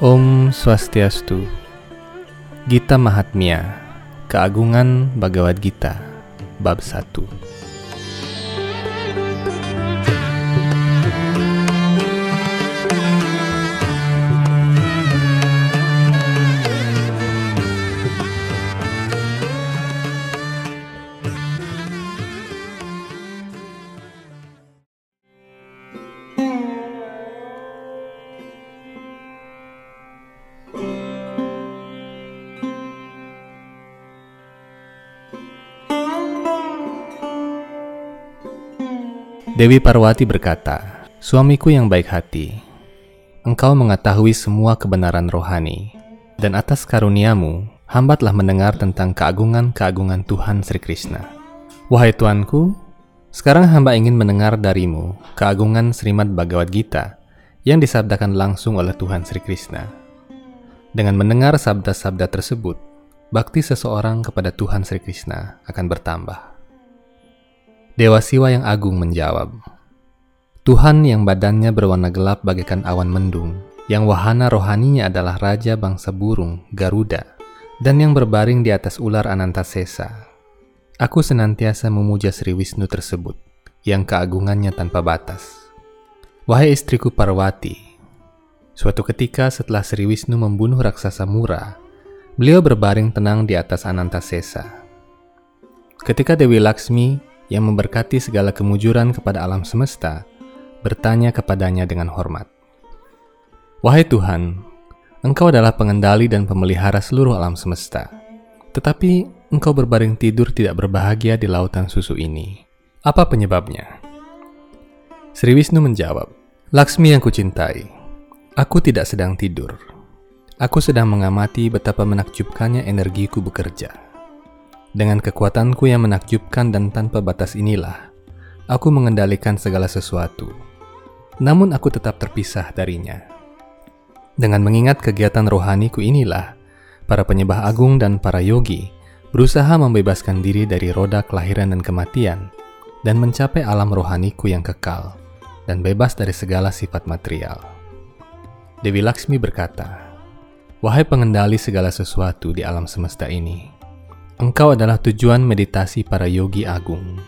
Om Swastiastu. Gita Mahatmya. Keagungan Bhagavad Gita. Bab 1 Dewi Parwati berkata, Suamiku yang baik hati, engkau mengetahui semua kebenaran rohani, dan atas karuniamu, hamba telah mendengar tentang keagungan-keagungan Tuhan Sri Krishna. Wahai Tuanku, sekarang hamba ingin mendengar darimu keagungan Srimad Bhagavad Gita yang disabdakan langsung oleh Tuhan Sri Krishna. Dengan mendengar sabda-sabda tersebut, bakti seseorang kepada Tuhan Sri Krishna akan bertambah. Dewa Siwa yang agung menjawab, Tuhan yang badannya berwarna gelap bagaikan awan mendung, yang wahana rohaninya adalah Raja bangsa burung, Garuda, dan yang berbaring di atas ular Anantasesa. Aku senantiasa memuja Sri Wisnu tersebut, yang keagungannya tanpa batas. Wahai istriku Parwati, suatu ketika setelah Sri Wisnu membunuh raksasa Mura, beliau berbaring tenang di atas Anantasesa. Ketika Dewi Laksmi yang memberkati segala kemujuran kepada alam semesta, bertanya kepadanya dengan hormat. Wahai Tuhan, Engkau adalah pengendali dan pemelihara seluruh alam semesta. Tetapi Engkau berbaring tidur tidak berbahagia di lautan susu ini. Apa penyebabnya? Sri Wisnu menjawab, Laksmi yang kucintai, aku tidak sedang tidur. Aku sedang mengamati betapa menakjubkannya energiku bekerja. Dengan kekuatanku yang menakjubkan dan tanpa batas inilah, aku mengendalikan segala sesuatu. Namun aku tetap terpisah darinya. Dengan mengingat kegiatan rohaniku inilah, para penyembah agung dan para yogi berusaha membebaskan diri dari roda kelahiran dan kematian dan mencapai alam rohaniku yang kekal dan bebas dari segala sifat material. Dewi Laksmi berkata, Wahai pengendali segala sesuatu di alam semesta ini, Engkau adalah tujuan meditasi para yogi agung.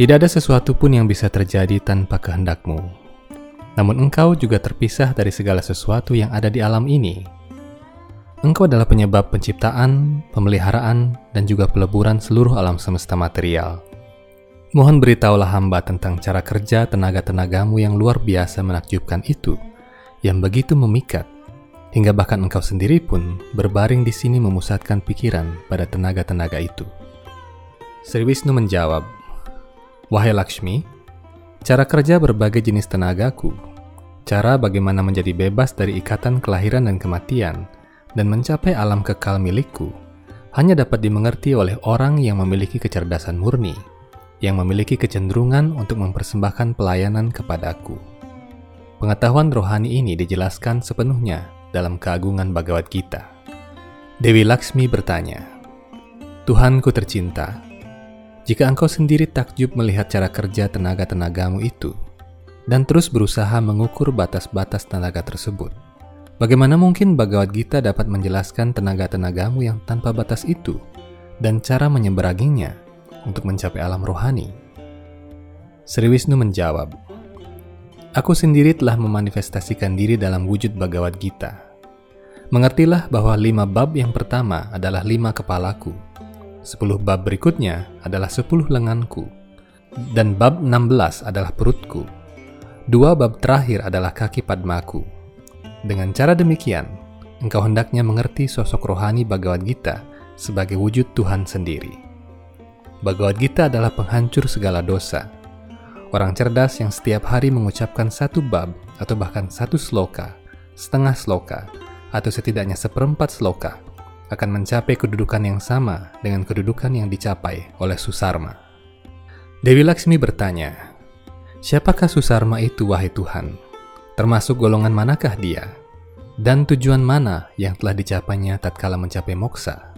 Tidak ada sesuatu pun yang bisa terjadi tanpa kehendakmu. Namun engkau juga terpisah dari segala sesuatu yang ada di alam ini. Engkau adalah penyebab penciptaan, pemeliharaan, dan juga peleburan seluruh alam semesta material. Mohon beritahulah hamba tentang cara kerja tenaga-tenagamu yang luar biasa menakjubkan itu, yang begitu memikat, hingga bahkan engkau sendiri pun berbaring di sini memusatkan pikiran pada tenaga-tenaga itu. Sri Wisnu menjawab, Wahai Lakshmi, cara kerja berbagai jenis tenagaku, cara bagaimana menjadi bebas dari ikatan kelahiran dan kematian, dan mencapai alam kekal milikku, hanya dapat dimengerti oleh orang yang memiliki kecerdasan murni, yang memiliki kecenderungan untuk mempersembahkan pelayanan kepadaku. Pengetahuan rohani ini dijelaskan sepenuhnya dalam keagungan Bhagavad Gita. Dewi Laksmi bertanya, Tuhanku tercinta, jika engkau sendiri takjub melihat cara kerja tenaga-tenagamu itu, dan terus berusaha mengukur batas-batas tenaga tersebut, bagaimana mungkin Bhagavad Gita dapat menjelaskan tenaga-tenagamu yang tanpa batas itu, dan cara menyeberanginya untuk mencapai alam rohani? Sri Wisnu menjawab, Aku sendiri telah memanifestasikan diri dalam wujud Bhagavad Gita Mengertilah bahwa lima bab yang pertama adalah lima kepalaku, sepuluh bab berikutnya adalah sepuluh lenganku, dan bab enam belas adalah perutku. Dua bab terakhir adalah kaki padmaku. Dengan cara demikian, engkau hendaknya mengerti sosok rohani Bhagavad Gita sebagai wujud Tuhan sendiri. Bhagavad Gita adalah penghancur segala dosa. Orang cerdas yang setiap hari mengucapkan satu bab atau bahkan satu sloka, setengah sloka, atau setidaknya seperempat sloka akan mencapai kedudukan yang sama dengan kedudukan yang dicapai oleh Susarma. Dewi Laksmi bertanya, Siapakah Susarma itu, wahai Tuhan? Termasuk golongan manakah dia? Dan tujuan mana yang telah dicapainya tatkala mencapai moksa?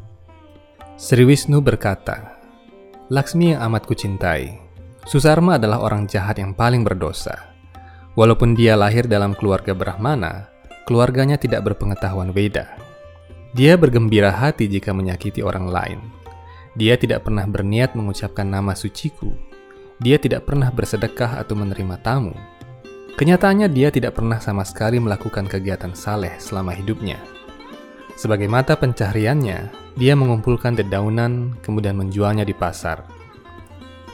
Sri Wisnu berkata, Laksmi yang amat kucintai, Susarma adalah orang jahat yang paling berdosa. Walaupun dia lahir dalam keluarga Brahmana, keluarganya tidak berpengetahuan Weda. Dia bergembira hati jika menyakiti orang lain. Dia tidak pernah berniat mengucapkan nama suciku. Dia tidak pernah bersedekah atau menerima tamu. Kenyataannya dia tidak pernah sama sekali melakukan kegiatan saleh selama hidupnya. Sebagai mata pencahariannya, dia mengumpulkan dedaunan kemudian menjualnya di pasar.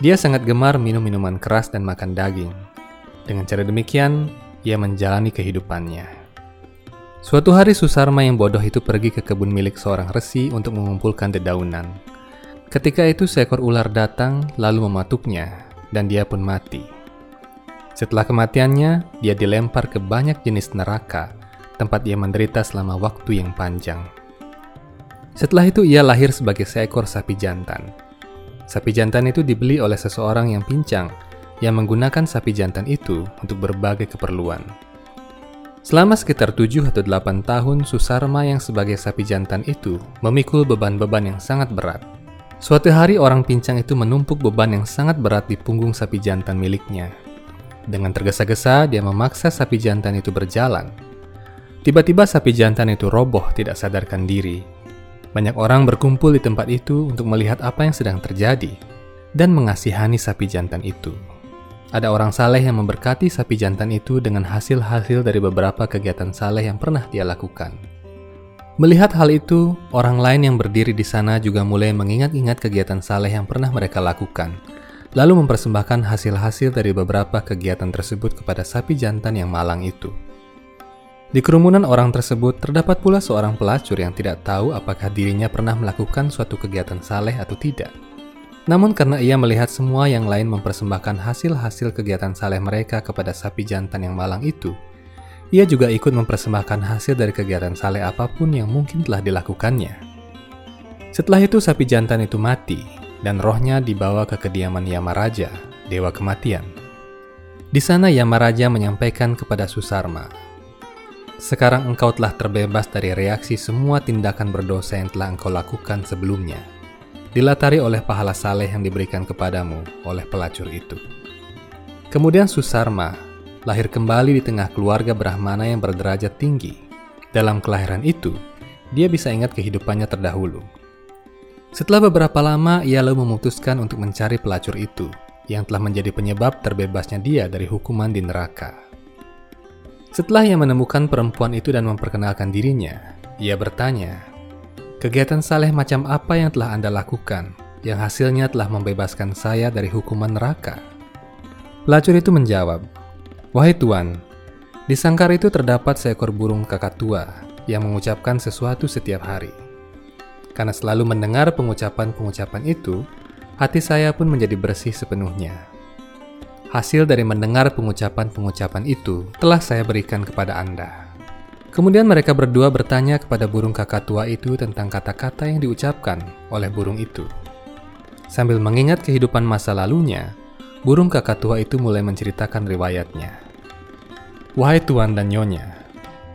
Dia sangat gemar minum minuman keras dan makan daging. Dengan cara demikian, ia menjalani kehidupannya. Suatu hari Susarma yang bodoh itu pergi ke kebun milik seorang resi untuk mengumpulkan dedaunan. Ketika itu seekor ular datang lalu mematuknya dan dia pun mati. Setelah kematiannya, dia dilempar ke banyak jenis neraka, tempat ia menderita selama waktu yang panjang. Setelah itu ia lahir sebagai seekor sapi jantan. Sapi jantan itu dibeli oleh seseorang yang pincang, yang menggunakan sapi jantan itu untuk berbagai keperluan. Selama sekitar 7 atau 8 tahun, Susarma yang sebagai sapi jantan itu memikul beban-beban yang sangat berat. Suatu hari orang pincang itu menumpuk beban yang sangat berat di punggung sapi jantan miliknya. Dengan tergesa-gesa, dia memaksa sapi jantan itu berjalan. Tiba-tiba sapi jantan itu roboh tidak sadarkan diri. Banyak orang berkumpul di tempat itu untuk melihat apa yang sedang terjadi dan mengasihani sapi jantan itu. Ada orang saleh yang memberkati sapi jantan itu dengan hasil-hasil dari beberapa kegiatan saleh yang pernah dia lakukan. Melihat hal itu, orang lain yang berdiri di sana juga mulai mengingat-ingat kegiatan saleh yang pernah mereka lakukan, lalu mempersembahkan hasil-hasil dari beberapa kegiatan tersebut kepada sapi jantan yang malang itu. Di kerumunan orang tersebut terdapat pula seorang pelacur yang tidak tahu apakah dirinya pernah melakukan suatu kegiatan saleh atau tidak. Namun karena ia melihat semua yang lain mempersembahkan hasil-hasil kegiatan saleh mereka kepada sapi jantan yang malang itu, ia juga ikut mempersembahkan hasil dari kegiatan saleh apa pun yang mungkin telah dilakukannya. Setelah itu sapi jantan itu mati, dan rohnya dibawa ke kediaman Yamaraja, dewa kematian. Di sana Yamaraja menyampaikan kepada Susarma, Sekarang engkau telah terbebas dari reaksi semua tindakan berdosa yang telah engkau lakukan sebelumnya, dilatari oleh pahala saleh yang diberikan kepadamu oleh pelacur itu. Kemudian Susarma lahir kembali di tengah keluarga Brahmana yang berderajat tinggi. Dalam kelahiran itu, dia bisa ingat kehidupannya terdahulu. Setelah beberapa lama, ia lalu memutuskan untuk mencari pelacur itu, yang telah menjadi penyebab terbebasnya dia dari hukuman di neraka. Setelah ia menemukan perempuan itu dan memperkenalkan dirinya, ia bertanya, "Kegiatan saleh macam apa yang telah Anda lakukan, yang hasilnya telah membebaskan saya dari hukuman neraka?" Pelacur itu menjawab, Wahai Tuan, di sangkar itu terdapat seekor burung kakatua yang mengucapkan sesuatu setiap hari. Karena selalu mendengar pengucapan-pengucapan itu, hati saya pun menjadi bersih sepenuhnya. Hasil dari mendengar pengucapan-pengucapan itu telah saya berikan kepada Anda. Kemudian mereka berdua bertanya kepada burung kakatua itu tentang kata-kata yang diucapkan oleh burung itu. Sambil mengingat kehidupan masa lalunya, burung kakatua itu mulai menceritakan riwayatnya. Wahai Tuan dan Nyonya,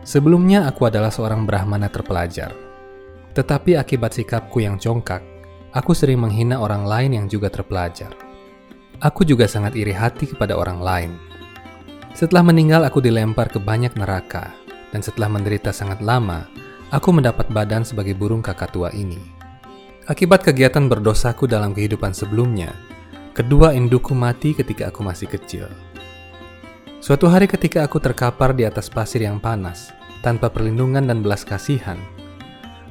sebelumnya aku adalah seorang Brahmana terpelajar. Tetapi akibat sikapku yang congkak, aku sering menghina orang lain yang juga terpelajar. Aku juga sangat iri hati kepada orang lain. Setelah meninggal, aku dilempar ke banyak neraka, dan setelah menderita sangat lama, aku mendapat badan sebagai burung kakatua ini. Akibat kegiatan berdosaku dalam kehidupan sebelumnya, kedua indukku mati ketika aku masih kecil. Suatu hari ketika aku terkapar di atas pasir yang panas, tanpa perlindungan dan belas kasihan,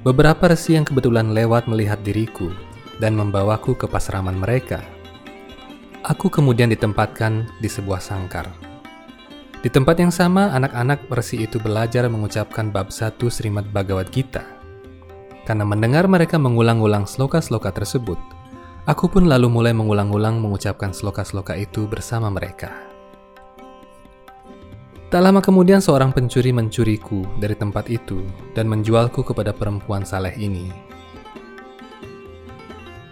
beberapa resi yang kebetulan lewat melihat diriku dan membawaku ke pasraman mereka. Aku kemudian ditempatkan di sebuah sangkar. Di tempat yang sama, anak-anak resi itu belajar mengucapkan bab satu Srimad Bhagavad Gita. Karena mendengar mereka mengulang-ulang sloka-sloka tersebut, aku pun lalu mulai mengulang-ulang mengucapkan sloka-sloka itu bersama mereka. Tak lama kemudian seorang pencuri mencuriku dari tempat itu dan menjualku kepada perempuan saleh ini.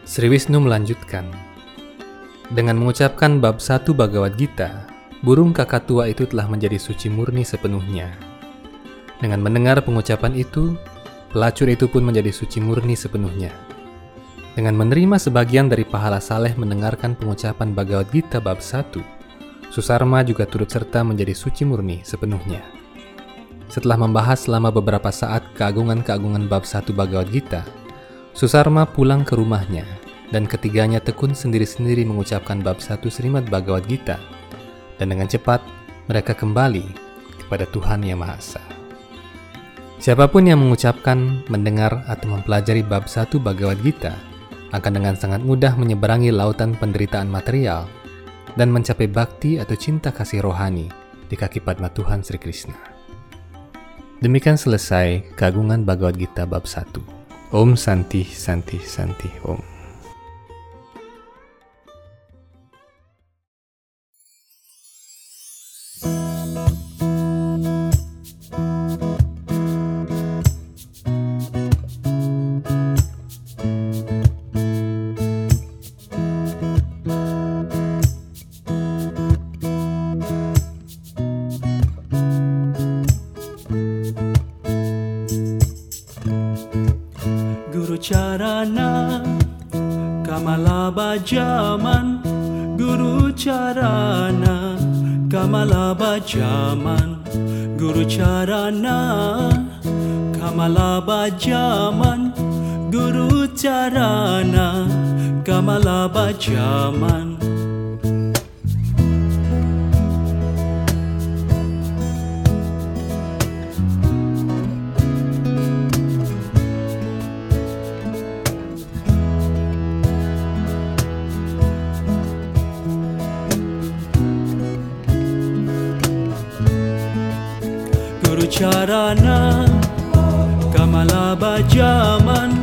Sri Wisnu melanjutkan, dengan mengucapkan bab satu Bhagavad Gita, burung kakak tua itu telah menjadi suci murni sepenuhnya. Dengan mendengar pengucapan itu, pelacur itu pun menjadi suci murni sepenuhnya. Dengan menerima sebagian dari pahala saleh mendengarkan pengucapan Bhagavad Gita bab satu, Susarma juga turut serta menjadi suci murni sepenuhnya. setelah membahas selama beberapa saat keagungan-keagungan bab satu Bhagavad Gita, Susarma pulang ke rumahnya dan ketiganya tekun sendiri-sendiri mengucapkan bab satu Srimad Bhagavad Gita dan dengan cepat mereka kembali kepada Tuhan Yang Maha Esa. Siapa pun yang mengucapkan, mendengar, atau mempelajari bab satu Bhagavad Gita akan dengan sangat mudah menyeberangi lautan penderitaan material dan mencapai bakti atau cinta kasih rohani di kaki Padma Tuhan Sri Krishna. Demikian selesai keagungan Bhagavad Gita bab 1. Om Santi Santi Santi Om. Bajaman Guru Charana Kamala Bajaman. Guru Charana Kamala Bajaman. Guru Charana Kamala Bajaman carana Kamala bajaman